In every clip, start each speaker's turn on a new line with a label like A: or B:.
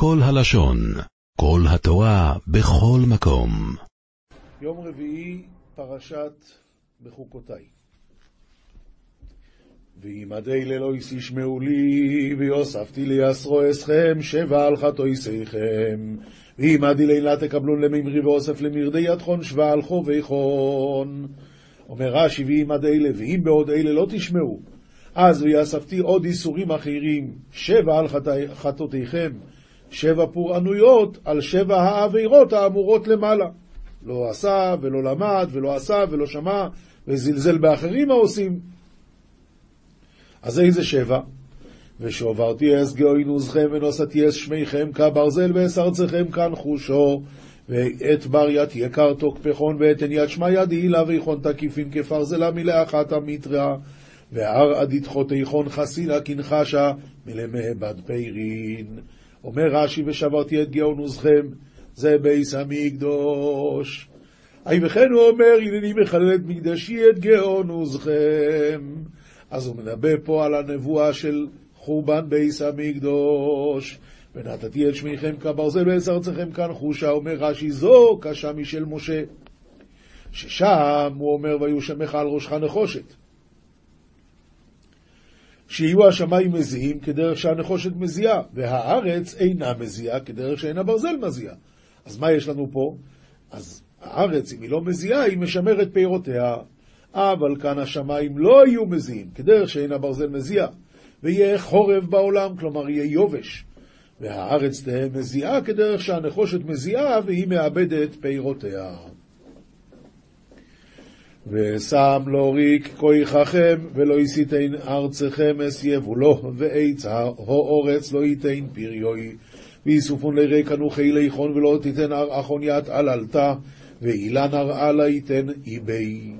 A: כל הלשון, כל התורה, בכל מקום.
B: יום רביעי, פרשת בחוקותיי. ועמדי ללויס ישמעו לי, ויוספתי ליעשרו אסכם, שבע על חטאיסיכם. ועמדי לילה תקבלון למימרי ואוסף למרדי ידכון, שבע על חוביכון. אומר רש"י, ועמד אלה, ואם בעוד אלה לא תשמעו, אז ויאספתי עוד איסורים אחרים, שבע על חטאותיכם, שבע פורענויות על שבע העבירות האמורות למעלה. לא עשה ולא למד ולא עשה ולא שמע וזלזל באחרים העושים. אז איזה שבע? ושעברתי אס גאוינוזכם ונוסעתי אס שמיכם כברזל ואס ארצכם כאן חושו ואת ברית יקר תוקפכון ואת עין יד שמע ידי לה ויכון תקיפין כפרזלה מלאחת המטריה והר עדית חוטייכון חסינה כנחשה מלמהבד פירין. אומר רש"י ושברתי את גאונוזכם זה ביס המקדוש. אי וכן הוא אומר הנני מחלל את מקדשי את גאונוזכם. אז הוא מנבא פה על הנבואה של חורבן ביס המקדוש. ונתתי את שמיכם כברזל ועץ ארצכם כאן חושה, אומר רש"י, זו קשה משל משה. ששם הוא אומר, ויהיו שמך על ראשך נחושת. שיהיו השמיים מזיעים כדרך שהנחושת מזיעה, והארץ אינה מזיעה כדרך שאין הברזל מזיעה. אז מה יש לנו פה? אז הארץ, אם היא לא מזיעה, היא משמרת פירותיה. אבל כאן השמיים לא יהיו מזיעים, כדרך שאין הברזל מזיע, ויהיה חורב בעולם, כלומר יהיה יובש. והארץ תהא מזיעה כדרך שהנחושת מזיעה והיא מאבדת פירותיה. ושם לא ריק כויככם ולא יסיתן ארצכם אסייבו לו ועצה הו אורץ לא ייתן פריוי ויסופון לריק אנוכי ליכון ולא תיתן אחון ית עללתה ואילן ארעלה ייתן איבי.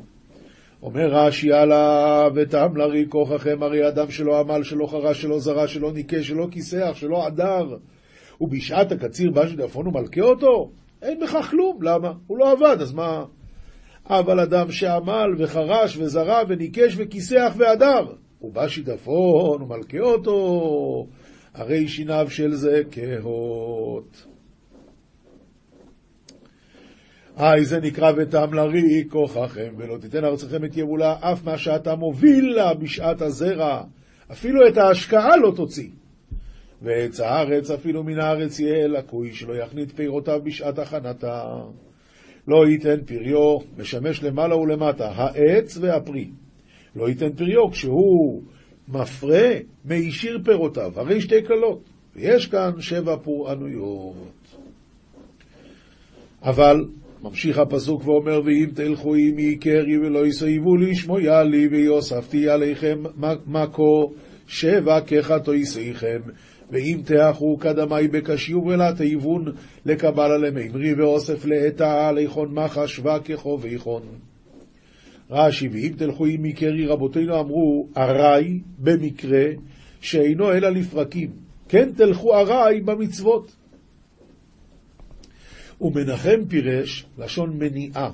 B: אומר רש"י הלאה, וטעם לריק כוחכם, הרי אדם שלא עמל, שלא חרש, שלא זרע, שלא ניקה, שלא כיסח, שלא עדר, ובשעת הקציר בא שדפון ומלכה אותו? אין בכך כלום, למה? הוא לא עבד, אז מה? אבל אדם שעמל וחרש וזרע וניקש וכיסח והדר, ובא שיטפון ומלכה אותו, הרי שיניו של זה כהות. היי, זה נקרא ותם לריק כוחכם, ולא תיתן ארצכם את יבולה, אף מה שאתה מוביל לה בשעת הזרע, אפילו את ההשקעה לא תוציא. ועץ הארץ אפילו מן הארץ יהיה לקוי, שלא יכנית פירותיו בשעת הכנתה. לא ייתן פריו, משמש למעלה ולמטה, העץ והפרי. לא ייתן פריו כשהוא מפרה, מישיר פירותיו, הרי שתי קללות. ויש כאן שבע פורענויות. אבל ממשיך הפסוק ואומר, ואם תלכו עמי קרי ולא יסייבו לי, שמויה לי ויוספתי עליכם מקו שבע כחטאיסיכם. ואם תאחו קדמי בקשיוב ולה תיבון לקבלה למימרי ואוסף לאתה עליכון מחשבה כחוביכון. רש"י, ואם תלכו עמי קרי, רבותינו אמרו, ארעי במקרה שאינו אלא לפרקים. כן תלכו ארעי במצוות. ומנחם פירש לשון מניעה,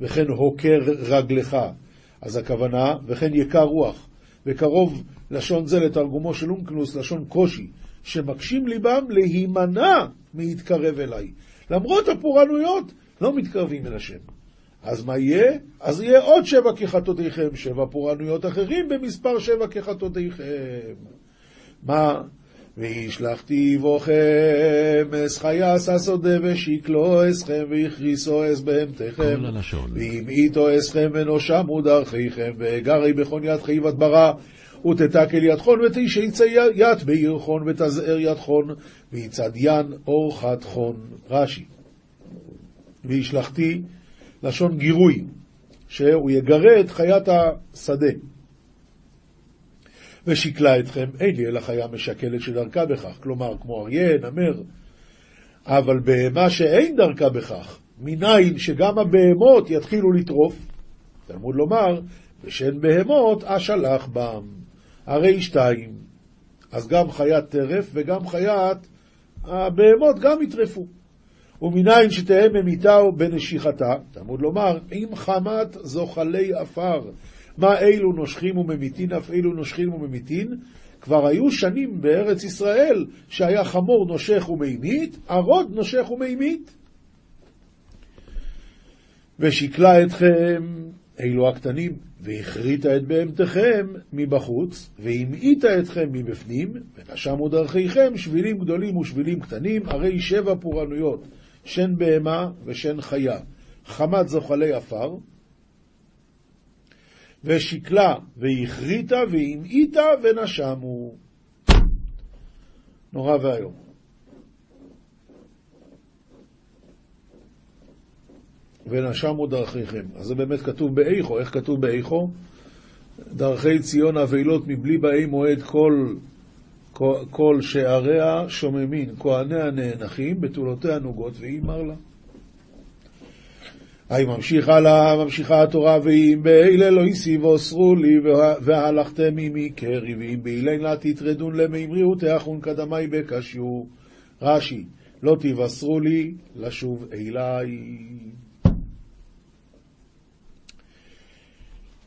B: וכן הוקר רגלך. אז הכוונה, וכן יקר רוח. וקרוב לשון זה לתרגומו של אונקלוס, לשון קושי, שמקשים ליבם להימנע מלהתקרב אליי. למרות הפורענויות, לא מתקרבים אל השם. אז מה יהיה? אז יהיה עוד שבע כחטאותיכם, שבע פורענויות אחרים במספר שבע כחטאותיכם. מה? וישלחתי בוכם אס חייס השדה ושיקלו אסכם ויכריסו אס בהמתכם. ואם איתו אסכם ונושמו דרכיכם ואגרי בכון יד חייבת ברא. ותתקל ידכון ותשעצה ית בעירכון ותזער ידכון ויצד ין אורחת חון. רש"י. וישלחתי לשון גירוי שהוא יגרה את חיית השדה ושיקלה אתכם, אין לי אלא חיה משקלת שדרכה בכך, כלומר, כמו אריה, נמר, אבל בהמה שאין דרכה בכך, מניין שגם הבהמות יתחילו לטרוף, תלמוד לומר, ושאין בהמות אשלח בם, הרי שתיים, אז גם חיית טרף וגם חיית הבהמות גם יטרפו. ומניין שתהא ממיתה בנשיכתה, תלמוד לומר, עם חמת זוחלי עפר, מה אילו נושכים וממיתין, אף אילו נושכים וממיתין, כבר היו שנים בארץ ישראל שהיה חמור נושך ומימית, ערוד נושך ומימית. ושקלה אתכם, אלו הקטנים, והכרית את בהמתכם מבחוץ, והמעיט אתכם מבפנים, ונשמו דרכיכם שבילים גדולים ושבילים קטנים, הרי שבע פורענויות, שן בהמה ושן חיה, חמת זוחלי עפר, ושקלה והכריתה והמעיטה ונשמו. נורא ואיום. ונשמו דרכיכם. אז זה באמת כתוב באיכו. איך כתוב באיכו? דרכי ציון אבלות מבלי באי מועד כל, כל, כל שעריה שוממין, כהניה נאנחים, בתולותיה נוגות, והיא מר לה. היי ממשיך הלאה, ממשיכה התורה, ואם באלה לא הסיב אוסרו לי, והלכתם עמי קרי, ואם באילן לה תתרדון למימרי ותאחון קדמי בקשיו. רש"י, לא תבשרו לי לשוב אליי.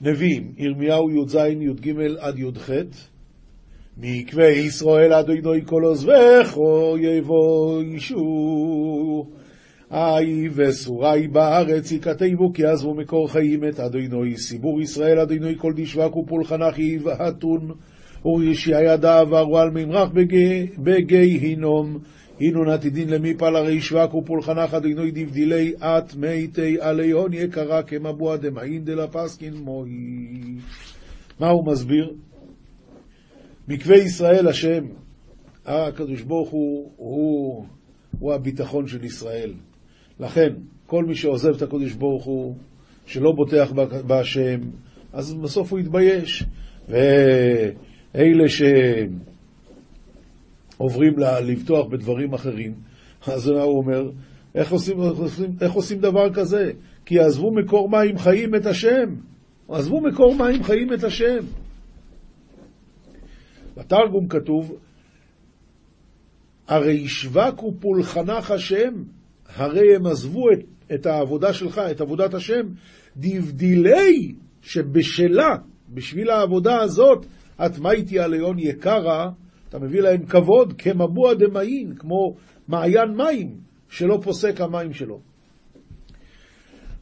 B: נביאים, ירמיהו י"ז, י"ג עד י"ח, מקווה ישראל אדוני כל עוזבך, יבוא ישור. אי וסורי בארץ יכתבו כי עזבו מקור חיים את אדוני, סיבור ישראל אדוני כל דשבק ופולחנך יבעטון, ורישיה דעברו על ממרח בגי הינום, הינון עתידין למיפל הרי שבק ופולחנך אדוני דבדילי את מיתי עליון יקרה כמבוע דמעין דלפסקין מוי. מה הוא מסביר? מקווה ישראל השם, הקדוש ברוך הוא, הוא, הוא הביטחון של ישראל. לכן, כל מי שעוזב את הקדוש ברוך הוא, שלא בוטח בהשם, אז בסוף הוא יתבייש. ואלה שעוברים לבטוח בדברים אחרים, אז הוא אומר, איך עושים, איך, עושים, איך עושים דבר כזה? כי עזבו מקור מים חיים את השם. עזבו מקור מים חיים את השם. בתרגום כתוב, הרי ישבק ופולחנך השם, הרי הם עזבו את, את העבודה שלך, את עבודת השם, דבדילי שבשלה, בשביל העבודה הזאת, את מייטי עליון יקרה, אתה מביא להם כבוד כמבוע דמאין, כמו מעיין מים, שלא פוסק המים שלו.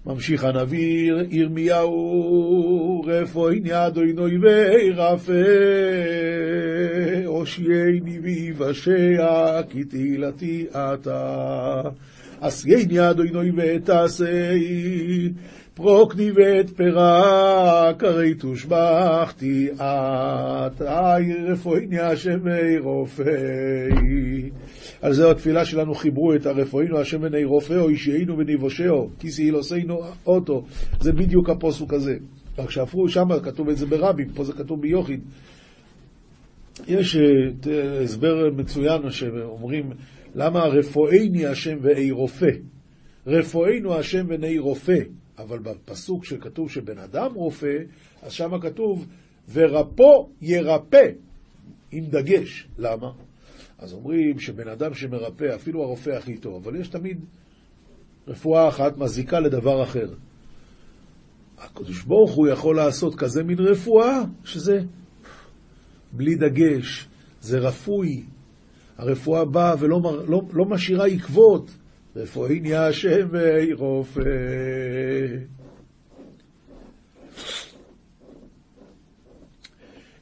B: ממשיך הנביא ירמיהו, רפואין יד עינוי וירפא, הושיעני ויבשע, כי תהילתי אתה. עשייני אדוני ותעשי, פרוקני ואת פרק, הרי תושבחתי את, אי רפואיני השם רופאי. על זה התפילה שלנו חיברו את הרפואינו השם בני רופאו, אישיינו ונבושעו, כיסי אילוסינו אוטו. זה בדיוק הפוסוק הזה. רק שהפכו שם, כתוב את זה ברבים, פה זה כתוב ביוחיד. יש אה, הסבר מצוין שאומרים למה רפואיני השם ואי רופא? רפואינו השם ונאי רופא, אבל בפסוק שכתוב שבן אדם רופא, אז שם כתוב ורפו ירפא, עם דגש. למה? אז אומרים שבן אדם שמרפא, אפילו הרופא הכי טוב, אבל יש תמיד רפואה אחת מזיקה לדבר אחר. הקדוש ברוך הוא יכול לעשות כזה מין רפואה, שזה בלי דגש, זה רפוי, הרפואה באה ולא לא, לא משאירה עקבות. רפואיני השם רופא.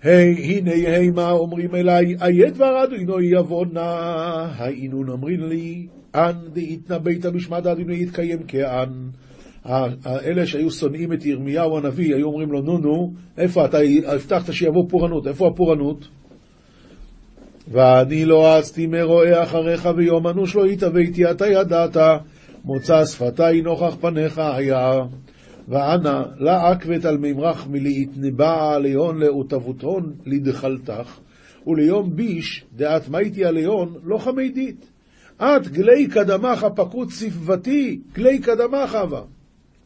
B: היי, הנה היי מה אומרים אליי, איה דבר אדינו יבונה, האינון אומרים לי, אן דאיתנא ביתא משמד אדינו יתקיים כאן. אלה שהיו שונאים את ירמיהו הנביא, היו אומרים לו, נו נו, איפה אתה הבטחת שיבוא פורענות, איפה הפורענות? ואני לא אצתי מרואה אחריך ויום אנוש לא התאוויתי, אתה ידעת, מוצא שפתי נוכח פניך היה. ואנא לה עקבת על ממרח מלהתנבא עליון לאותבותון לדחלתך, וליום ביש דעת מייתי עליון לא חמידית. את גלי קדמך פקוד ספבתי, גלי קדמך אבה.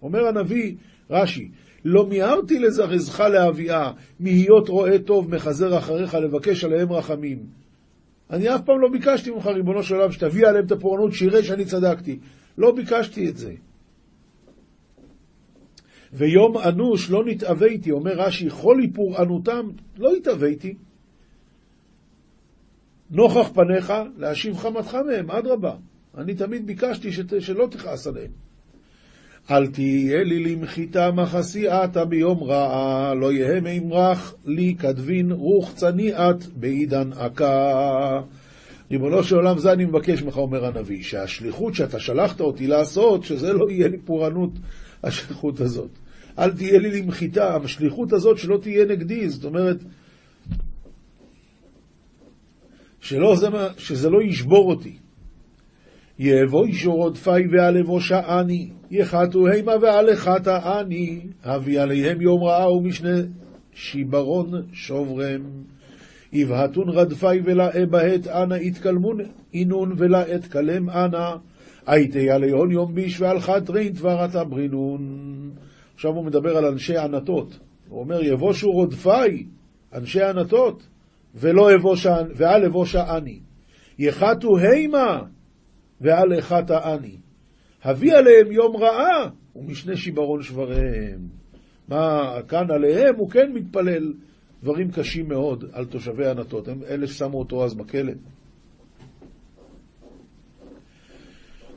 B: אומר הנביא רש"י, לא מיהרתי לזרזך להביאה, מהיות רואה טוב מחזר אחריך לבקש עליהם רחמים. אני אף פעם לא ביקשתי ממך, ריבונו של עולם, שתביא עליהם את הפורענות, שיראה שאני צדקתי. לא ביקשתי את זה. ויום אנוש לא נתאוויתי, אומר רש"י, חולי פורענותם, לא התאוויתי. נוכח פניך להשיב חמתך מהם, אדרבה. אני תמיד ביקשתי שת, שלא תכעס עליהם. אל תהיה לי למחיתה מחסי עתה ביום רעה, לא יהא מימרח לי כדבין רוח צניעת בעידן עקה. ריבונו של עולם, זה אני מבקש ממך, אומר הנביא, שהשליחות שאתה שלחת אותי לעשות, שזה לא יהיה לי פורענות, השליחות הזאת. אל תהיה לי למחיתה, השליחות הזאת שלא תהיה נגדי, זאת אומרת, שלא זה, שזה לא ישבור אותי. יבוא אישור עודפי ועלבו שעני, יחתו המה ועלכתה אני, הביא עליהם יום רעה ומשנה שיברון שוברם. יבהתון רדפי ולאה בעת אנא יתקלמון אינון ולאה תקלם אנא, הייתי עליהון יום ביש ועל חטרין תברת ברינון. עכשיו הוא מדבר על אנשי ענתות. הוא אומר, יבושו רודפי, אנשי ענתות, ולא אבושה, ואל אבושה אני. יחתו הימה, ואל אחתה אני. הביא עליהם יום רעה, ומשנה שיברון שבריהם. מה, כאן עליהם הוא כן מתפלל דברים קשים מאוד על תושבי ענתות. הם אלה ששמו אותו אז בכלא.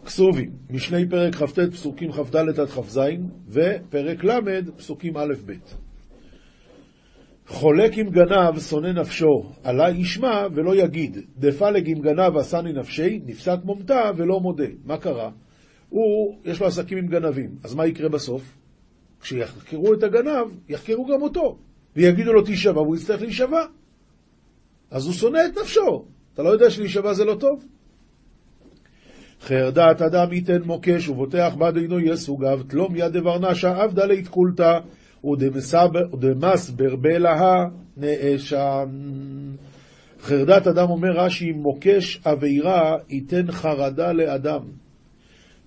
B: כסובים, משני פרק כ"ט, פסוקים כ"ד עד כ"ז, ופרק ל', פסוקים א'-ב'. חולק עם גנב, שונא נפשו, עלי ישמע ולא יגיד, דפלג עם גנב עשני נפשי, נפסק מומתה ולא מודה. מה קרה? הוא, יש לו עסקים עם גנבים, אז מה יקרה בסוף? כשיחקרו את הגנב, יחקרו גם אותו, ויגידו לו תישבע, והוא יצטרך להישבע. אז הוא שונא את נפשו. אתה לא יודע שלהישבע זה לא טוב? חרדת אדם ייתן מוקש, ובוטח בעד עינו יסוגיו, תלום יד דברנשה עבדה לית קולתא, ודמסבר בלהה נאשן. חרדת אדם אומר רש"י, מוקש עבירה ייתן חרדה לאדם,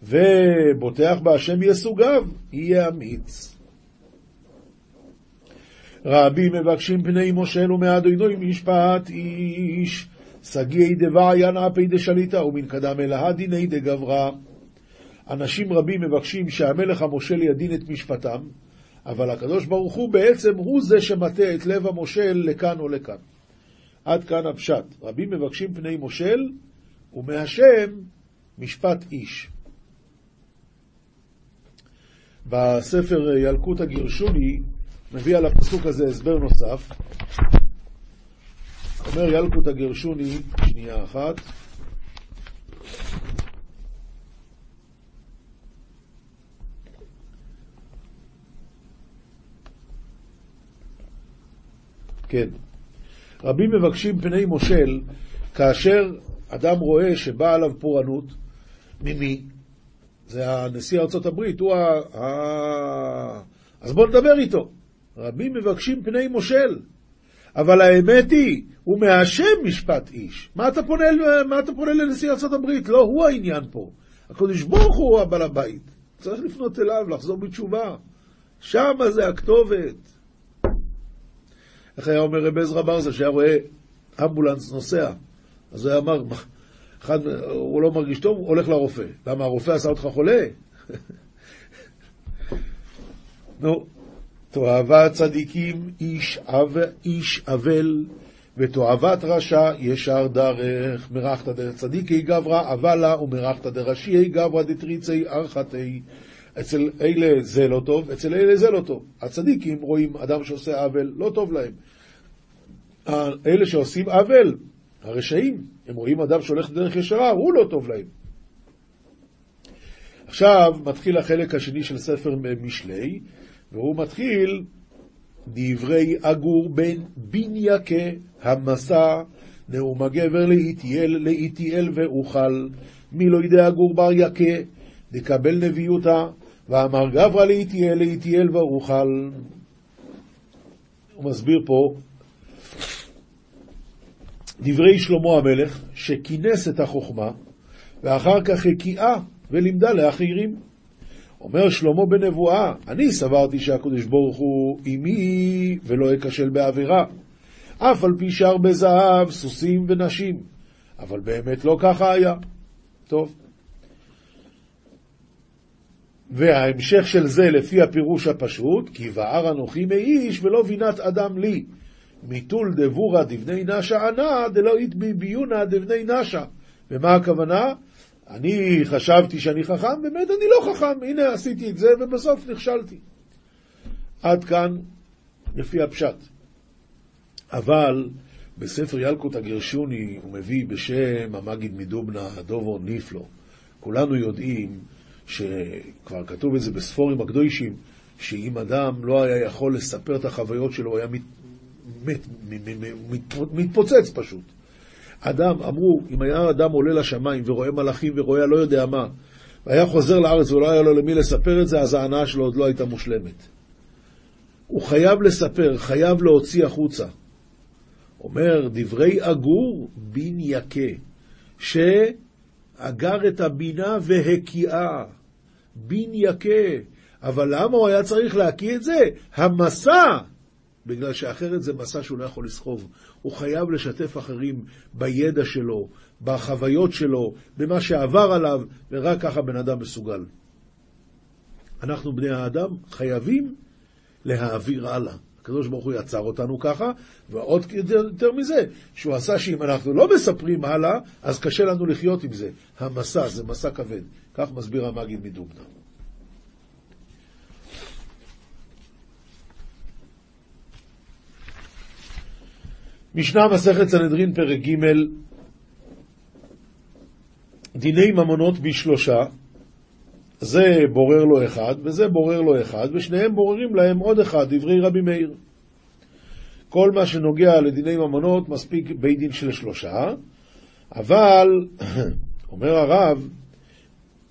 B: ובוטח בהשם יסוגיו, יהיה אמיץ. רבים מבקשים פני מושל ומאדוני משפט איש, סגי דבעיין אפי דשליטה ומן קדם אלהה דיני דגברה. אנשים רבים מבקשים שהמלך המושל ידין את משפטם, אבל הקדוש ברוך הוא בעצם הוא זה שמטה את לב המושל לכאן או לכאן. עד כאן הפשט. רבים מבקשים פני מושל, ומהשם משפט איש. בספר ילקוט הגרשוני מביא על הפסוק הזה הסבר נוסף. אומר ילקוט הגרשוני, שנייה אחת, כן. רבים מבקשים פני מושל כאשר אדם רואה שבאה עליו פורענות, ממי? זה הנשיא ארצות הברית, הוא ה... ה... אז בואו נדבר איתו. רבים מבקשים פני מושל, אבל האמת היא, הוא מהשם משפט איש. מה אתה פונה, מה אתה פונה לנשיא ארצות הברית? לא הוא העניין פה. הקדוש ברוך הוא הבעל הבית. צריך לפנות אליו, לחזור בתשובה. שמה זה הכתובת. איך היה אומר רב עזרא ברזה, שהיה רואה אמבולנס נוסע, אז הוא היה אמר, אחד, הוא לא מרגיש טוב, הוא הולך לרופא. למה, הרופא עשה אותך חולה? נו, תועבת צדיקים איש, אב, איש אבל, ותועבת רשע ישר דרך, מרחתא דרך צדיקי גברא אבלה, ומרחתא דרשיי גברא דתריצי ארכתי. אצל אלה זה לא טוב, אצל אלה זה לא טוב. הצדיקים רואים אדם שעושה עוול, לא טוב להם. אלה שעושים עוול, הרשעים, הם רואים אדם שהולך דרך ישרה, הוא לא טוב להם. עכשיו מתחיל החלק השני של ספר משלי, והוא מתחיל דברי אגור בן בנייקה המסע, נאום הגבר לאיטיאל, לאיטיאל ואוכל, מי לא ידע אגור בר יקה, דקבל נביאותה, ואמר גברא לאיטיאל, לאיטיאל ואוכל. הוא מסביר פה דברי שלמה המלך, שכינס את החוכמה, ואחר כך הקיאה ולימדה לאחרים. אומר שלמה בנבואה, אני סברתי שהקדוש ברוך הוא עמי ולא אכשל בעבירה, אף על פי שהרבה זהב, סוסים ונשים, אבל באמת לא ככה היה. טוב. וההמשך של זה לפי הפירוש הפשוט, כי בער אנוכי מאיש ולא בינת אדם לי, מיטול דבורה דבני נשה ענה דלא ביונה דבני נשה. ומה הכוונה? אני חשבתי שאני חכם, באמת אני לא חכם, הנה עשיתי את זה ובסוף נכשלתי. עד כאן לפי הפשט. אבל בספר ילקוט הגרשוני הוא מביא בשם המגיד מדובנה, דובו ניפלו. כולנו יודעים שכבר כתוב את זה בספורים הקדושים, שאם אדם לא היה יכול לספר את החוויות שלו, הוא היה מת, מת, מת, מתפוצץ פשוט. אדם, אמרו, אם היה אדם עולה לשמיים ורואה מלאכים ורואה לא יודע מה, והיה חוזר לארץ ולא היה לו למי לספר את זה, אז ההנאה שלו עוד לא הייתה מושלמת. הוא חייב לספר, חייב להוציא החוצה. אומר, דברי אגור בין יכה, שאגר את הבינה והקיאה. בין יכה. אבל למה הוא היה צריך להקיא את זה? המסע! בגלל שאחרת זה מסע שהוא לא יכול לסחוב. הוא חייב לשתף אחרים בידע שלו, בחוויות שלו, במה שעבר עליו, ורק ככה בן אדם מסוגל. אנחנו בני האדם חייבים להעביר הלאה. הקדוש ברוך הוא יצר אותנו ככה, ועוד יותר מזה, שהוא עשה שאם אנחנו לא מספרים הלאה, אז קשה לנו לחיות עם זה. המסע זה מסע כבד. כך מסביר המגיד מדובנה. משנה מסכת סנהדרין פרק ג' דיני ממונות בשלושה, זה בורר לו אחד וזה בורר לו אחד, ושניהם בוררים להם עוד אחד, דברי רבי מאיר. כל מה שנוגע לדיני ממונות מספיק בית דין של שלושה, אבל, אומר הרב,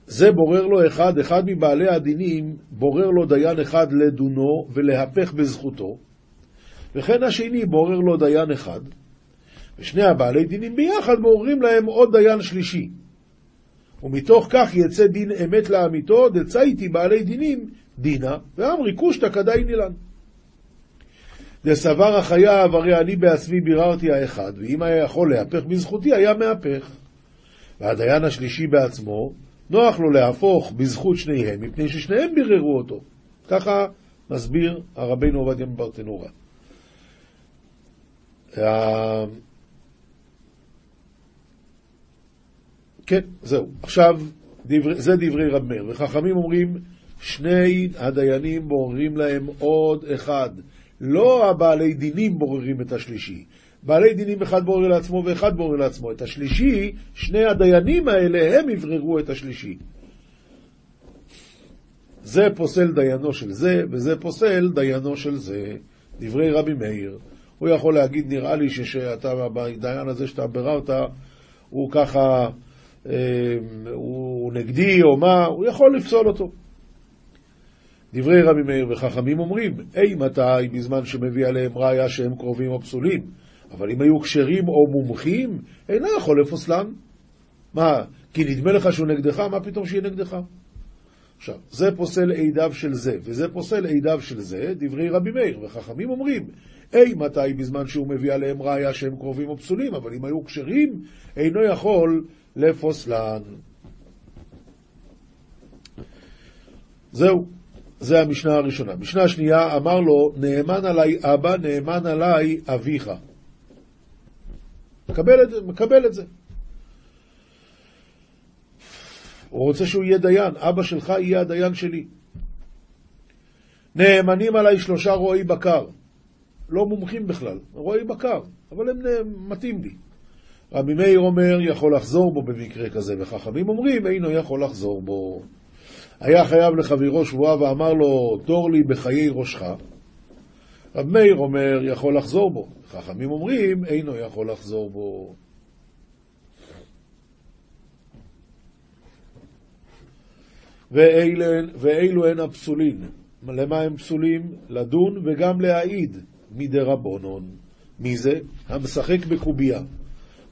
B: זה בורר לו אחד, אחד מבעלי הדינים בורר לו דיין אחד לדונו ולהפך בזכותו, וכן השני בורר לו דיין אחד, ושני הבעלי דינים ביחד בוררים להם עוד דיין שלישי. ומתוך כך יצא דין אמת לאמיתו, דצייתי בעלי דינים דינה, ואמרי קושטא כדאי נילן. דסבר החייב, הרי אני בעצמי ביררתי האחד, ואם היה יכול להפך בזכותי, היה מהפך. והדיין השלישי בעצמו, נוח לו להפוך בזכות שניהם, מפני ששניהם ביררו אותו. ככה מסביר הרבינו עובדיה מברטנורה. כן, זהו. עכשיו, דבר, זה דברי רב מאיר. וחכמים אומרים, שני הדיינים בוררים להם עוד אחד. לא הבעלי דינים בוררים את השלישי. בעלי דינים אחד בורר לעצמו ואחד בורר לעצמו. את השלישי, שני הדיינים האלה, הם יבררו את השלישי. זה פוסל דיינו של זה, וזה פוסל דיינו של זה. דברי רבי מאיר. הוא יכול להגיד, נראה לי שאתה, בדיין הזה שאתה ביררת, הוא ככה, הוא נגדי או מה, הוא יכול לפסול אותו. דברי רבי מאיר וחכמים אומרים, אי מתי בזמן שמביא עליהם ראיה שהם קרובים או פסולים, אבל אם היו כשרים או מומחים, אינו יכול לפוסלם. מה, כי נדמה לך שהוא נגדך, מה פתאום שיהיה נגדך? עכשיו, זה פוסל עידיו של זה, וזה פוסל עידיו של זה, דברי רבי מאיר, וחכמים אומרים, אי מתי בזמן שהוא מביא עליהם ראיה שהם קרובים או פסולים, אבל אם היו כשרים, אינו יכול לפוסלן. זהו, זה המשנה הראשונה. משנה שנייה, אמר לו, נאמן עליי אבא, נאמן עליי אביך. מקבל את זה, מקבל את זה. הוא רוצה שהוא יהיה דיין, אבא שלך יהיה הדיין שלי. נאמנים עליי שלושה רועי בקר. לא מומחים בכלל, רועי בקר, אבל הם מתאים לי. רבי מאיר אומר, יכול לחזור בו במקרה כזה, וחכמים אומרים, אינו יכול לחזור בו. היה חייב לחבירו שבועה ואמר לו, דור לי בחיי ראשך. רב מאיר אומר, יכול לחזור בו. חכמים אומרים, אינו יכול לחזור בו. ואלה, ואלו הן הפסולין. למה הם פסולים? לדון וגם להעיד מדרבנון. מי זה? המשחק בקובייה.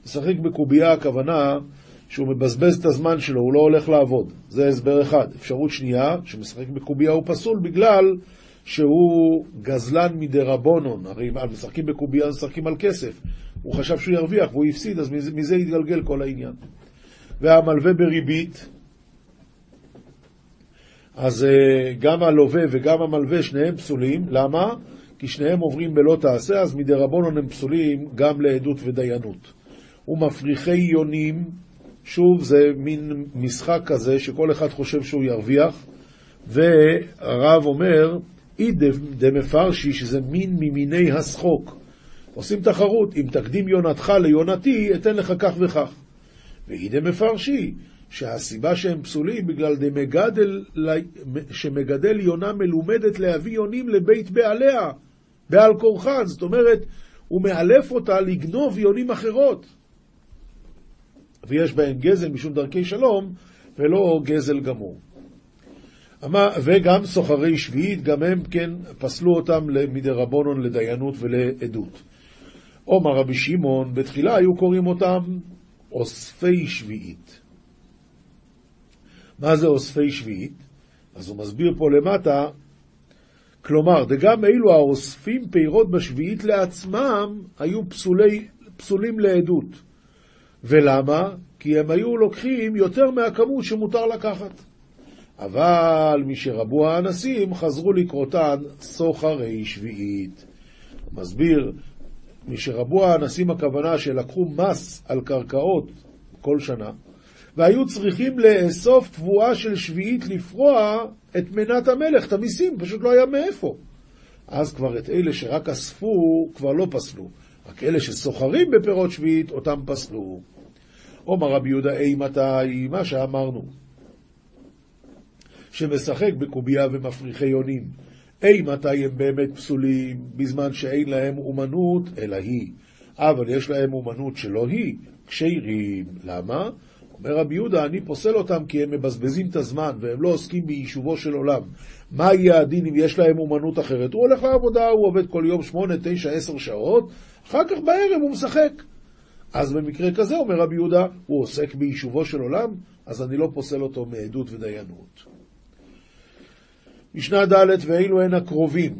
B: משחק בקובייה הכוונה שהוא מבזבז את הזמן שלו, הוא לא הולך לעבוד. זה הסבר אחד. אפשרות שנייה, שמשחק בקובייה הוא פסול בגלל שהוא גזלן מדרבנון. הרי משחקים בקובייה משחקים על כסף. הוא חשב שהוא ירוויח והוא הפסיד, אז מזה, יתגלגל כל העניין. והמלווה בריבית, אז אה, גם הלווה וגם המלווה, שניהם פסולים. למה? כי שניהם עוברים בלא תעשה, אז מדי רבונון הם פסולים גם לעדות ודיינות. ומפריחי יונים, שוב, זה מין משחק כזה שכל אחד חושב שהוא ירוויח, והרב אומר, אי דמפרשי, שזה מין ממיני השחוק. עושים תחרות, אם תקדים יונתך ליונתי, אתן לך כך וכך. ואי דמפרשי, שהסיבה שהם פסולים בגלל דמגדל, שמגדל יונה מלומדת להביא יונים לבית בעליה, בעל כורחן, זאת אומרת, הוא מאלף אותה לגנוב יונים אחרות. ויש בהם גזל משום דרכי שלום, ולא גזל גמור. וגם סוחרי שביעית, גם הם כן פסלו אותם מדי רבונון לדיינות ולעדות. עומר רבי שמעון, בתחילה היו קוראים אותם אוספי שביעית. מה זה אוספי שביעית? אז הוא מסביר פה למטה, כלומר, דגם אלו האוספים פירות בשביעית לעצמם היו פסולי, פסולים לעדות. ולמה? כי הם היו לוקחים יותר מהכמות שמותר לקחת. אבל משרבו האנסים חזרו לקרותן סוחרי שביעית. מסביר, משרבו האנסים הכוונה שלקחו מס על קרקעות כל שנה, והיו צריכים לאסוף תבואה של שביעית לפרוע את מנת המלך, את המיסים, פשוט לא היה מאיפה. אז כבר את אלה שרק אספו, כבר לא פסלו. רק אלה שסוחרים בפירות שביעית, אותם פסלו. אומר רבי יהודה, אי מתי, מה שאמרנו, שמשחק בקובייה ומפריחי יונים, אי מתי הם באמת פסולים, בזמן שאין להם אומנות, אלא היא. אבל יש להם אומנות שלא היא, כשירים. למה? אומר רבי יהודה, אני פוסל אותם כי הם מבזבזים את הזמן והם לא עוסקים ביישובו של עולם. מה יהיה הדין אם יש להם אומנות אחרת? הוא הולך לעבודה, הוא עובד כל יום שמונה, תשע, עשר שעות, אחר כך בערב הוא משחק. אז במקרה כזה, אומר רבי יהודה, הוא עוסק ביישובו של עולם, אז אני לא פוסל אותו מעדות ודיינות. משנה ד' ואילו הן הקרובים.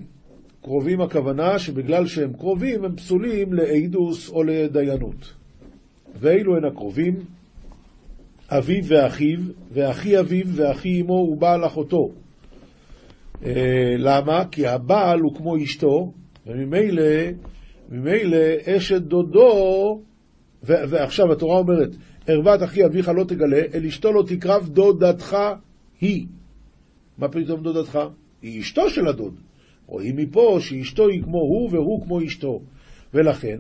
B: קרובים הכוונה שבגלל שהם קרובים הם פסולים לעדוס או לדיינות. ואילו הן הקרובים, אביו ואחיו, ואחי אביו ואחי אמו ובעל אחותו. אה, למה? כי הבעל הוא כמו אשתו, וממילא ממילא אשת דודו ועכשיו התורה אומרת, ערוות אחי אביך לא תגלה, אל אשתו לא תקרב דודתך היא. מה פתאום דודתך? היא אשתו של הדוד. רואים מפה שאשתו היא כמו הוא והוא כמו אשתו. ולכן,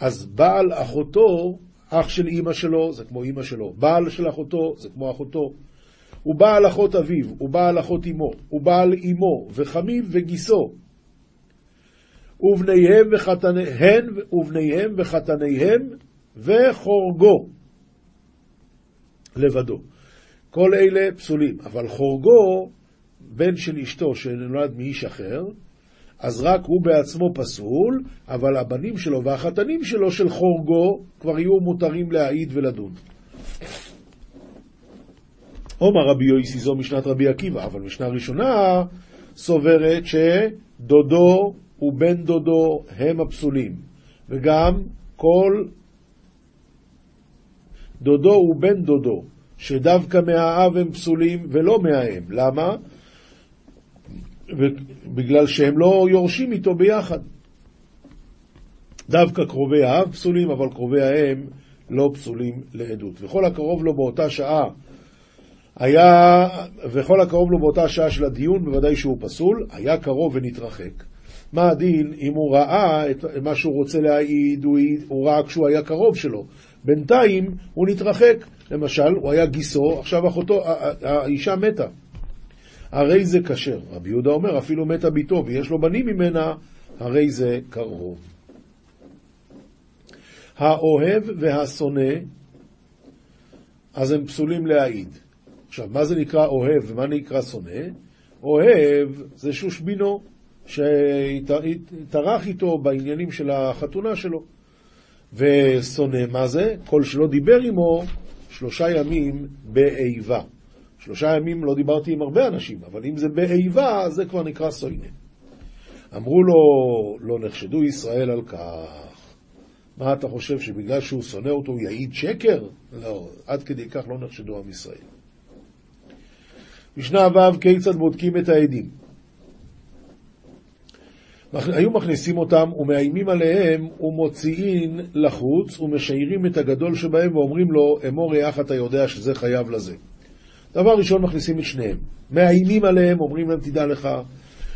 B: אז בעל אחותו, אח של אימא שלו, זה כמו אימא שלו. בעל של אחותו, זה כמו אחותו. הוא בעל אחות אביו, הוא בעל אחות אמו, הוא בעל אמו, וחמיו וגיסו. ובניהם וחתניהם, ובניהם וחתניהם וחורגו לבדו. כל אלה פסולים, אבל חורגו, בן של אשתו שנולד מאיש אחר, אז רק הוא בעצמו פסול, אבל הבנים שלו והחתנים שלו של חורגו כבר יהיו מותרים להעיד ולדון. עומר רבי יויסי זו משנת רבי עקיבא, אבל משנה ראשונה סוברת שדודו ובן דודו הם הפסולים, וגם כל דודו ובן דודו, שדווקא מהאב הם פסולים ולא מהאם. למה? בגלל שהם לא יורשים איתו ביחד. דווקא קרובי האב פסולים, אבל קרובי האם לא פסולים לעדות. וכל הקרוב לו באותה שעה היה, וכל הקרוב לו באותה שעה של הדיון, בוודאי שהוא פסול, היה קרוב ונתרחק. מה הדין אם הוא ראה את מה שהוא רוצה להעיד, הוא, הוא ראה כשהוא היה קרוב שלו, בינתיים הוא נתרחק. למשל, הוא היה גיסו, עכשיו אחותו, האישה מתה. הרי זה כשר. רבי יהודה אומר, אפילו מתה ביתו ויש לו בנים ממנה, הרי זה קרוב. האוהב והשונא, אז הם פסולים להעיד. עכשיו, מה זה נקרא אוהב ומה נקרא שונא? אוהב זה שושבינו, שהתארח איתו בעניינים של החתונה שלו. ושונא מה זה? כל שלא דיבר עמו שלושה ימים באיבה. שלושה ימים לא דיברתי עם הרבה אנשים, אבל אם זה באיבה, זה כבר נקרא סוינא. אמרו לו, לא נחשדו ישראל על כך. מה אתה חושב, שבגלל שהוא שונא אותו הוא יעיד שקר? לא, עד כדי כך לא נחשדו עם ישראל. משנה ו' כיצד בודקים את העדים. היו מכניסים אותם ומאיימים עליהם ומוציאים לחוץ ומשיירים את הגדול שבהם ואומרים לו, אמור יח אתה יודע שזה חייב לזה. דבר ראשון מכניסים את שניהם. מאיימים עליהם, אומרים להם תדע לך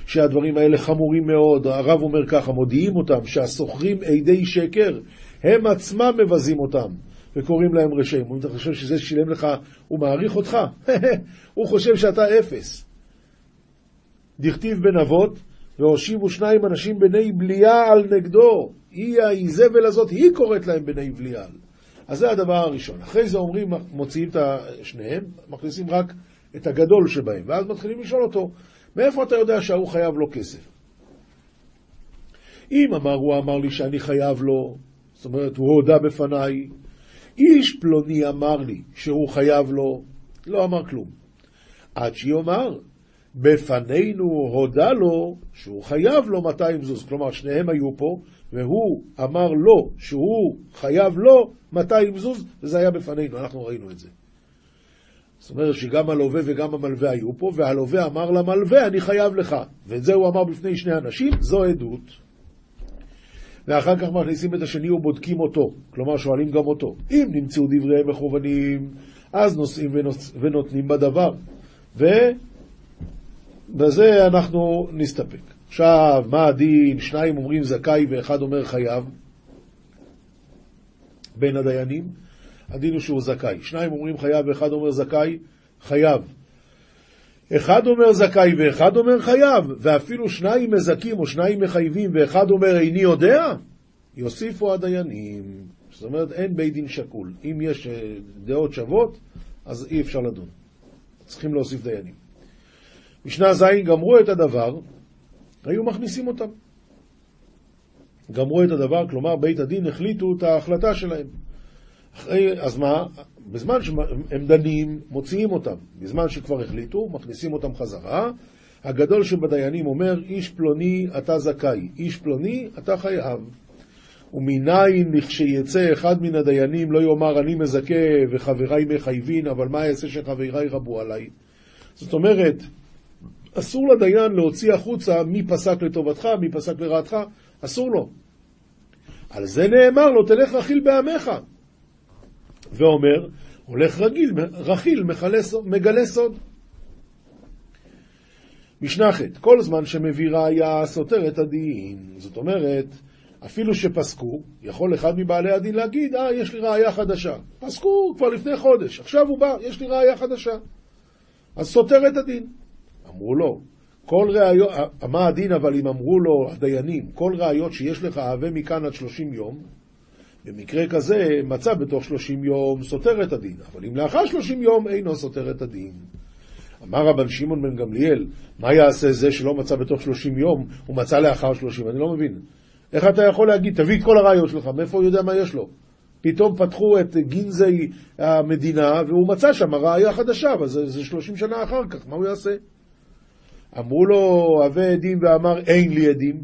B: שהדברים האלה חמורים מאוד. הרב אומר ככה, מודיעים אותם שהסוחרים עדי שקר, הם עצמם מבזים אותם וקוראים להם רשעים. הוא חושב שזה שילם לך, הוא מעריך אותך? הוא חושב שאתה אפס. דכתיב בן אבות, והושיבו שניים אנשים בני בליעל נגדו. היא האיזבל הזאת, היא קוראת להם בני בליעל. אז זה הדבר הראשון. אחרי זה אומרים, מוציאים את שניהם, מכניסים רק את הגדול שבהם, ואז מתחילים לשאול אותו, מאיפה אתה יודע שההוא חייב לו כסף? אם אמר, הוא אמר לי שאני חייב לו, זאת אומרת, הוא הודה בפניי, איש פלוני אמר לי שהוא חייב לו, לא אמר כלום. עד שיאמר, בפנינו הודה לו שהוא חייב לו 200 זוז. כלומר, שניהם היו פה, והוא אמר לו שהוא חייב לו 200 זוז, וזה היה בפנינו, אנחנו ראינו את זה. זאת אומרת שגם הלווה וגם המלווה היו פה, והלווה אמר למלווה, אני חייב לך. ואת זה הוא אמר בפני שני אנשים, זו עדות. ואחר כך מכניסים את השני ובודקים אותו, כלומר שואלים גם אותו. אם נמצאו דבריהם מכוונים, אז נושאים ונותנים בדבר. ובזה אנחנו נסתפק. עכשיו, מה הדין? שניים אומרים זכאי ואחד אומר חייב. בין הדיינים, הדין הוא שהוא זכאי. שניים אומרים חייב ואחד אומר זכאי, חייב. אחד אומר זכאי ואחד אומר חייב, ואפילו שניים מזכים או שניים מחייבים ואחד אומר איני יודע, יוסיפו הדיינים. זאת אומרת, אין בית דין שקול. אם יש אה, דעות שוות, אז אי אפשר לדון. צריכים להוסיף דיינים. משנה ז' גמרו את הדבר, היו מכניסים אותם. גמרו את הדבר, כלומר בית הדין החליטו את ההחלטה שלהם. אחרי, אז מה? בזמן שהם דנים, מוציאים אותם. בזמן שכבר החליטו, מכניסים אותם חזרה. הגדול שבדיינים אומר, איש פלוני אתה זכאי, איש פלוני אתה חייב. ומנין לכשיצא אחד מן הדיינים לא יאמר אני מזכה וחבריי מחייבין, אבל מה אעשה שחבריי רבו עליי? זאת אומרת, אסור לדיין להוציא החוצה מי פסק לטובתך, מי פסק לרעתך, אסור לו. על זה נאמר לו, תלך רכיל בעמך. ואומר, הולך רגיל, רכיל מגלה סוד. משנה ח' כל זמן שמביא ראיה סותר את הדין. זאת אומרת, אפילו שפסקו, יכול אחד מבעלי הדין להגיד, אה, יש לי ראיה חדשה. פסקו כבר לפני חודש, עכשיו הוא בא, יש לי ראיה חדשה. אז סותר את הדין. אמרו לו, כל ראיות, מה הדין אבל אם אמרו לו הדיינים, כל ראיות שיש לך הווה מכאן עד שלושים יום, במקרה כזה מצא בתוך שלושים יום סותר את הדין, אבל אם לאחר שלושים יום אינו סותר את הדין. אמר רבן שמעון בן גמליאל, מה יעשה זה שלא מצא בתוך שלושים יום, הוא מצא לאחר שלושים? אני לא מבין. איך אתה יכול להגיד, תביא את כל הראיות שלך, מאיפה הוא יודע מה יש לו? פתאום פתחו את גינזי המדינה, והוא מצא שם ראיה חדשה, אבל זה שלושים שנה אחר כך, מה הוא יעשה? אמרו לו, הווה עדים ואמר, אין לי עדים.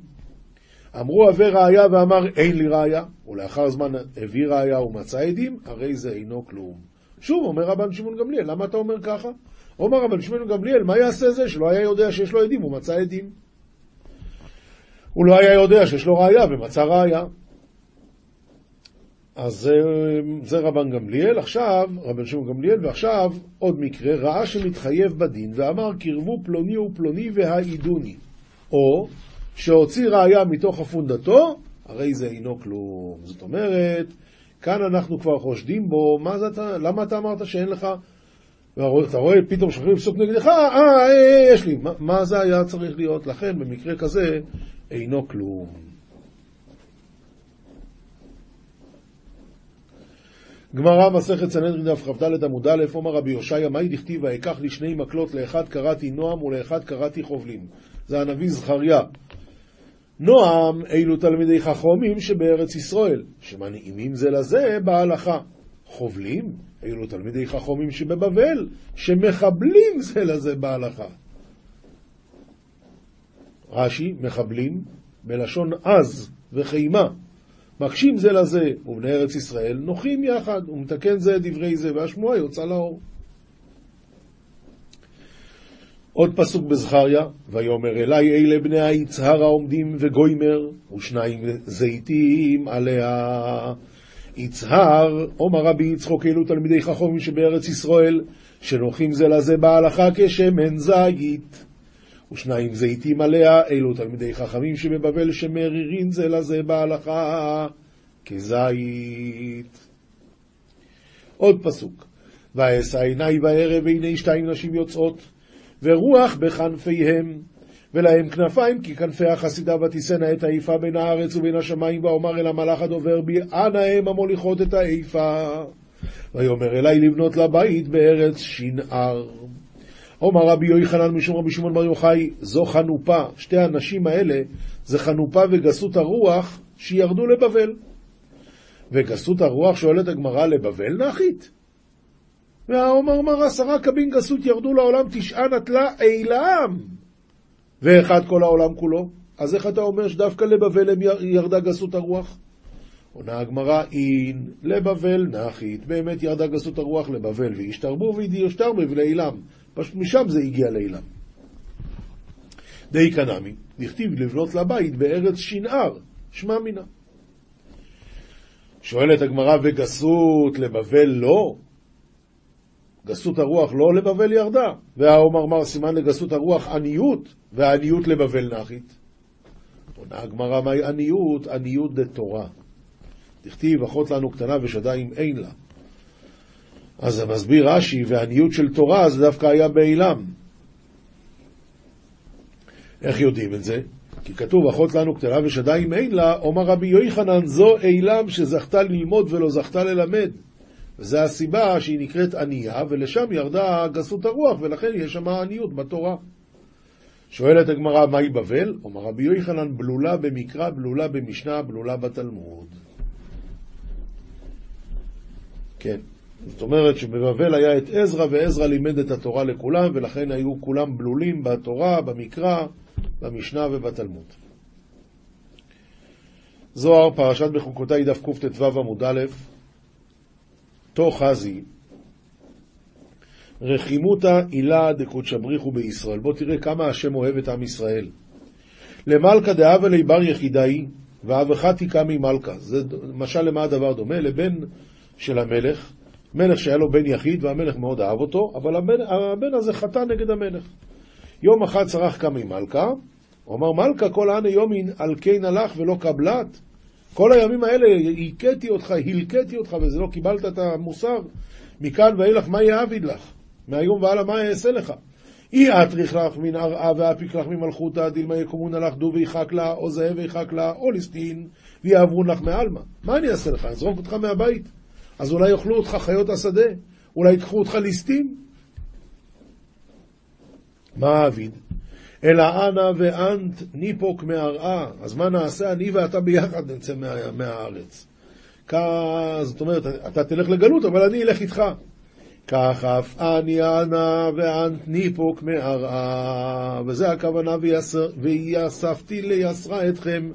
B: אמרו, הווה ראיה ואמר, אין לי ראיה. ולאחר זמן הביא ראיה ומצא עדים, הרי זה אינו כלום. שוב, אומר רבן שמעון גמליאל, למה אתה אומר ככה? אומר רבן שמעון גמליאל, מה יעשה זה שלא היה יודע שיש לו עדים, הוא מצא עדים. הוא לא היה יודע שיש לו ראיה ומצא ראיה. אז זה, רבן גמליאל, עכשיו, רבן שמעון גמליאל, ועכשיו עוד מקרה, ראה שמתחייב בדין ואמר קרבו פלוני ופלוני והעידוני, או שהוציא ראיה מתוך הפונדתו, הרי זה אינו כלום. זאת אומרת, כאן אנחנו כבר חושדים בו, מה זה אתה, למה אתה אמרת שאין לך, אתה רואה פתאום שולחים לפסוק נגדך, אה, אה, אה, יש לי, מה, מה זה היה צריך להיות? לכן במקרה כזה אינו כלום. גמרא מסכת סנהדרין דף כ"ד עמוד א', אומר רבי יושעיה, מהי דכתיב ואקח לי שני מקלות, לאחד קראתי נועם ולאחד קראתי חובלים. זה הנביא זכריה. נועם אלו תלמידי חכמים שבארץ ישראל, שמנעימים זה לזה בהלכה. חובלים אלו תלמידי חכמים שבבבל, שמחבלים זה לזה בהלכה. רש"י, מחבלים, בלשון עז וחימה. מקשים זה לזה, ובני ארץ ישראל נוחים יחד, ומתקן זה דברי זה, והשמועה יוצא לאור. עוד פסוק בזכריה, ויאמר אלי אלה בני היצהר העומדים וגוימר, ושניים זיתים עליה. יצהר, אומר רבי יצחוק, אלו תלמידי חכמים שבארץ ישראל, שנוחים זה לזה בהלכה כשמן זית. ושניים זיתים עליה, אלו תלמידי חכמים שבבבל שמרירים זה לזה בהלכה כזית. עוד פסוק, ואשא עיני בערב והנה שתיים נשים יוצאות, ורוח בכנפיהם, ולהם כנפיים כי כנפי החסידה ותישאנה את האיפה בין הארץ ובין השמיים, ואומר אל המלאך הדובר בי, אנא הם המוליכות את האיפה. ויאמר אלי לבנות לבית בארץ שנער. אומר רבי יוחנן משום רבי שמעון בר יוחאי, זו חנופה, שתי הנשים האלה זה חנופה וגסות הרוח שירדו לבבל. וגסות הרוח שואלת הגמרא לבבל נחית. והאומר מר עשרה קבין גסות ירדו לעולם תשעה נטלה אילם ואחד כל העולם כולו. אז איך אתה אומר שדווקא לבבל ירדה גסות הרוח? עונה הגמרא, אין לבבל נחית, באמת ירדה גסות הרוח לבבל, וישתרבו לאילם. פשוט משם זה הגיע לאילם. די קנמי, דכתיב לבנות לבית בארץ שנער, שמע מינה. שואלת הגמרא, וגסות לבבל לא? גסות הרוח לא לבבל ירדה. והאומר מר סימן לגסות הרוח עניות, והעניות לבבל נחית. עונה הגמרא, מהי עניות? עניות דתורה. דכתיב, אחות לנו קטנה ושדיים אין לה. אז זה מסביר רש"י, והעניות של תורה זה דווקא היה באילם. איך יודעים את זה? כי כתוב, אחות לנו קטנה ושדיים אין לה, אומר רבי יוחנן, זו אילם שזכתה ללמוד ולא זכתה ללמד. וזו הסיבה שהיא נקראת ענייה, ולשם ירדה גסות הרוח, ולכן יש שם עניות בתורה. שואלת הגמרא, מהי בבל? אומר רבי יוחנן, בלולה במקרא, בלולה במשנה, בלולה בתלמוד. כן. זאת אומרת שבבבל היה את עזרא, ועזרא לימד את התורה לכולם, ולכן היו כולם בלולים בתורה, במקרא, במשנה ובתלמוד. זוהר, פרשת בחוקותיי, דף קט"ו עמוד א', תו חזי, רחימותא הילה דקודשא בריחו בישראל. בוא תראה כמה השם אוהב את עם ישראל. למלכה דאבה לי בר יחידאי, ואבך תיקמי מלכה. זה משל למה הדבר דומה? לבן של המלך, מלך שהיה לו בן יחיד והמלך מאוד אהב אותו, אבל הבן, הבן הזה חטא נגד המלך. יום אחד צרח קמי מלכה, הוא אמר מלכה כל הענה יומין על כן הלך ולא קבלת. כל הימים האלה הכיתי אותך, הלקטי אותך וזה לא קיבלת את המוסר. מכאן ואילך מה יעביד לך? מהיום והלאה מה אעשה לך? אי אטריך לך מן ארעה ואפיק לך ממלכותא, דילמה יקומון לך דו ויחק לה, או זאב ויחק לה, או ליסטין, ויעברון לך מעלמא. מה אני אעשה לך? אזרוק אותך מהבית? אז אולי יאכלו אותך חיות השדה, אולי ייקחו אותך ליסטים. מה אביד? אלא אנא ואנט ניפוק מהרעה, אז מה נעשה? אני ואתה ביחד נצא מה, מהארץ. כך, זאת אומרת, אתה תלך לגלות, אבל אני אלך איתך. כך אף אני אנא ואנט ניפוק מהרעה, וזה הכוונה, ויאספתי ליסרה אתכם,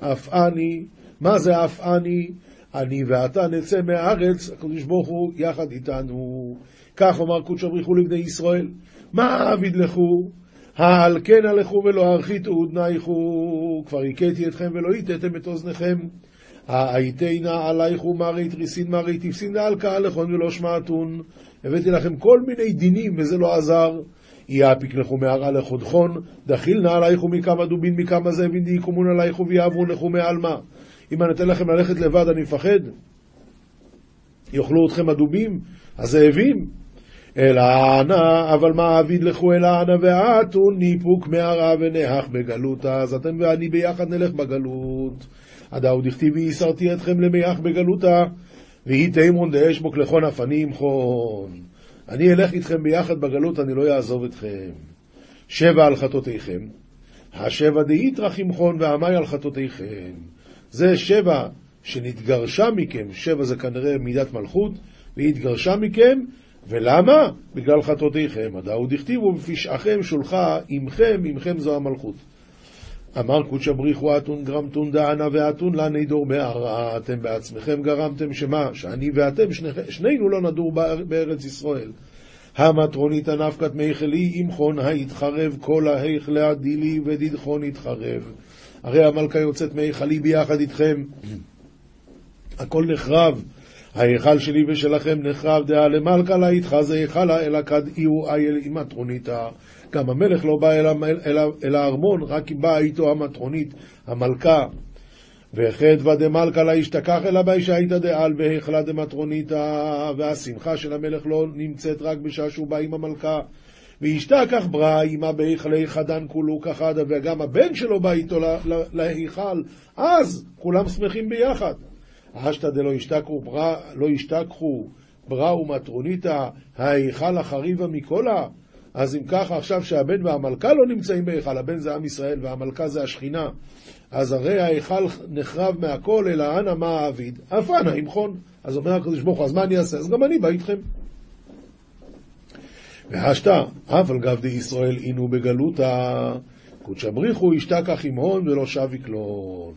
B: אף אני, מה זה אף אני? אני ואתה נצא מהארץ, הקדוש ברוך הוא יחד איתנו. כך אמר קודש הבריחו לבני ישראל. מה אביד לכו? העל כן הלכו ולא הרחיתו ודנייכו, כבר הכיתי אתכם ולא הטאתם את אוזניכם. האייתנה עלייכו מרי תריסין מרי תפסין קהל לכון ולא שמעתון. הבאתי לכם כל מיני דינים וזה לא עזר. יאפיק לכו מהרע לחודכון, דחילנה עלייכו מכמה דובין מכמה זאבין דיקומון עלייכו ויעברו לכו מעלמה. אם אני אתן לכם ללכת לבד אני מפחד? יאכלו אתכם הדובים? הזאבים? אלא אנא, אבל מה אביד לכו אלא אנא ואתו ניפוק מהרע ונח בגלות, אז אתם ואני ביחד נלך בגלות. הדאו דכתיבי יסרתי אתכם למיח בגלותה, והיא תימון דאשבוק לכון אפנים חון. אני אלך איתכם ביחד בגלות, אני לא אעזוב אתכם. שבע על חטאותיכם, השבע דאיתרח ימחון ועמי על חטאותיכם. זה שבע שנתגרשה מכם, שבע זה כנראה מידת מלכות, והיא התגרשה מכם, ולמה? בגלל חטאותיכם. הדאו דכתיבו בפשעכם שולחה עמכם, עמכם זו המלכות. אמר קודשא בריחו אתון גרמתון דענה ואתון לני דור בהרעה, אתם בעצמכם גרמתם שמה? שאני ואתם, שני, שנינו לא נדור בארץ ישראל. המטרונית הנפקת מיכלי ימחון היתחרב כל ההיכלי הדילי ודידחון יתחרב. הרי המלכה יוצאת מיכלי ביחד איתכם. הכל נחרב. ההיכל שלי ושלכם נחרב דעה למלכה לה איתך זה היכלה אלא כד איהו אייל עם מטרוניתה. גם המלך לא בא אל, אל, אל הארמון, רק באה איתו המטרונית, המלכה. וחדווה דמלכה לה ישתכח אלא באישייתא דעל והיכלה דמטרוניתא, והשמחה של המלך לא נמצאת רק בשעה שהוא בא עם המלכה. וישתכח ברא עמה בהיכלי חדן כולו כחדה, וגם הבן שלו בא איתו להיכל, אז כולם שמחים ביחד. אשתא דלא ישתכחו ברא, לא ישתכחו ברא ומטרוניתא, ההיכל החריבה מכלה. אז אם ככה עכשיו שהבן והמלכה לא נמצאים בהיכל, הבן זה עם ישראל והמלכה זה השכינה, אז הרי ההיכל נחרב מהכל, אלא אנא מה האביד? אף אנא ימחון. אז אומר הקדוש ברוך הוא, אז מה אני אעשה? אז גם אני בא איתכם. והשתא, אף על גב די ישראל אינו בגלותא, קודשא בריחו ישתכח עם הון ולא שב יקלון.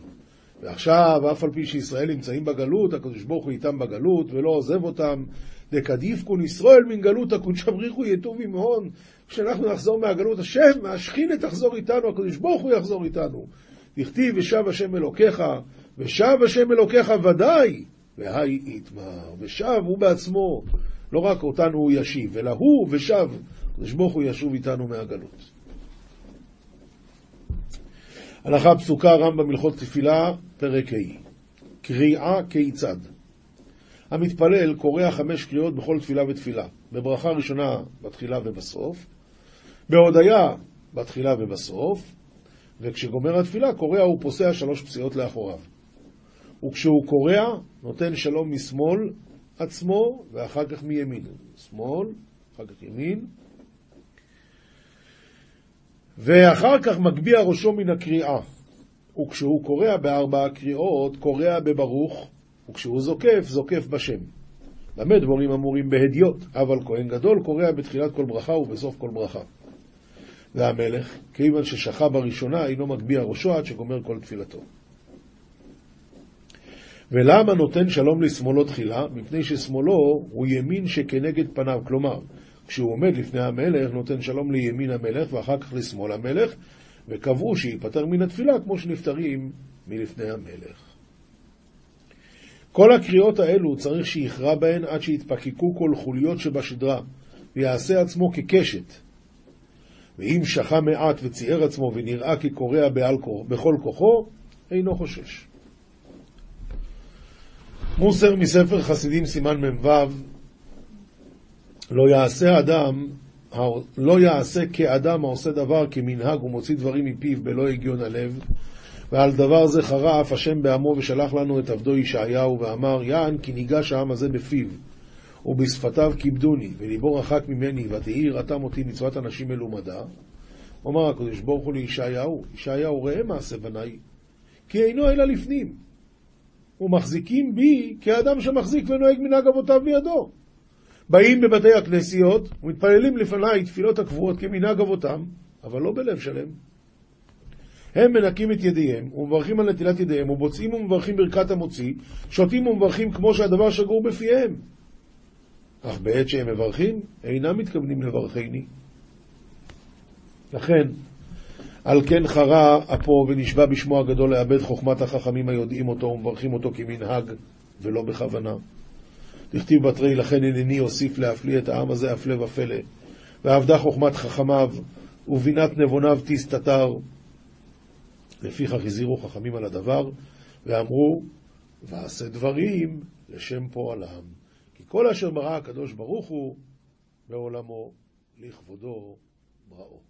B: ועכשיו, אף על פי שישראל נמצאים בגלות, הקדוש ברוך הוא איתם בגלות ולא עוזב אותם, דקדיפקון ישראל מן גלות הקודשא בריחו יטוב עם הון. כשאנחנו נחזור מהגלות, השם, מהשכינה תחזור איתנו, הקדוש ברוך הוא יחזור איתנו. דכתיב ושב השם אלוקיך, ושב השם אלוקיך ודאי, והי יתמר, ושב הוא בעצמו, לא רק אותנו הוא ישיב, אלא הוא ושב, הקדוש ברוך הוא ישוב איתנו מהגלות. הלכה פסוקה רמב"ם הלכות תפילה, פרק ה' קריאה כיצד המתפלל קורא חמש קריאות בכל תפילה ותפילה, בברכה ראשונה בתחילה ובסוף, בהודיה בתחילה ובסוף, וכשגומר התפילה קורע ופוסע שלוש פסיעות לאחוריו. וכשהוא קורע, נותן שלום משמאל עצמו, ואחר כך מימין. שמאל, אחר כך ימין. ואחר כך מגביה ראשו מן הקריאה. וכשהוא קורע בארבע הקריאות, קורע בברוך, וכשהוא זוקף, זוקף בשם. במה דבורים אמורים בהדיוט, אבל כהן גדול קורע בתחילת כל ברכה ובסוף כל ברכה. והמלך, כיוון ששכה בראשונה, אינו מגביה ראשו עד שגומר כל תפילתו. ולמה נותן שלום לשמאלו תחילה? מפני ששמאלו הוא ימין שכנגד פניו, כלומר, כשהוא עומד לפני המלך, נותן שלום לימין המלך ואחר כך לשמאל המלך, וקבעו שייפטר מן התפילה כמו שנפטרים מלפני המלך. כל הקריאות האלו צריך שיכרע בהן עד שיתפקקו כל חוליות שבשדרה, ויעשה עצמו כקשת, ואם שכה מעט וציער עצמו ונראה כקורע בכל כוחו, אינו חושש. מוסר מספר חסידים סימן מ"ו לא יעשה אדם, לא יעשה כאדם העושה דבר כמנהג ומוציא דברים מפיו בלא הגיון הלב, ועל דבר זה חרף השם בעמו ושלח לנו את עבדו ישעיהו ואמר יען כי ניגש העם הזה בפיו ובשפתיו כיבדוני, וליבו רחק ממני, ותהי יראתם אותי מצוות אנשים מלומדה. אומר הקדוש ברוך הוא לישעיהו, ישעיהו ראה מעשה בניי, כי אינו אלא לפנים. ומחזיקים בי כאדם שמחזיק ונוהג מנהג אבותיו בידו. באים בבתי הכנסיות ומתפללים לפניי תפילות הקבועות כמנהג אבותם, אבל לא בלב שלם. הם מנקים את ידיהם, ומברכים על נטילת ידיהם, ובוצעים ומברכים ברכת המוציא, שותים ומברכים כמו שהדבר שגור בפיהם. אך בעת שהם מברכים, אינם מתכוונים לברכני. לכן, על כן חרה אפו ונשבע בשמו הגדול לאבד חוכמת החכמים היודעים אותו ומברכים אותו כמנהג ולא בכוונה. דכתיב בתרי לכן הנני אוסיף להפליא את העם הזה הפלא ופלא. ועבדה חוכמת חכמיו ובינת נבוניו תסתתר. לפיכך הזהירו חכמים על הדבר ואמרו ועשה דברים לשם פועלם. כי כל אשר ברא הקדוש ברוך הוא בעולמו לכבודו בראו.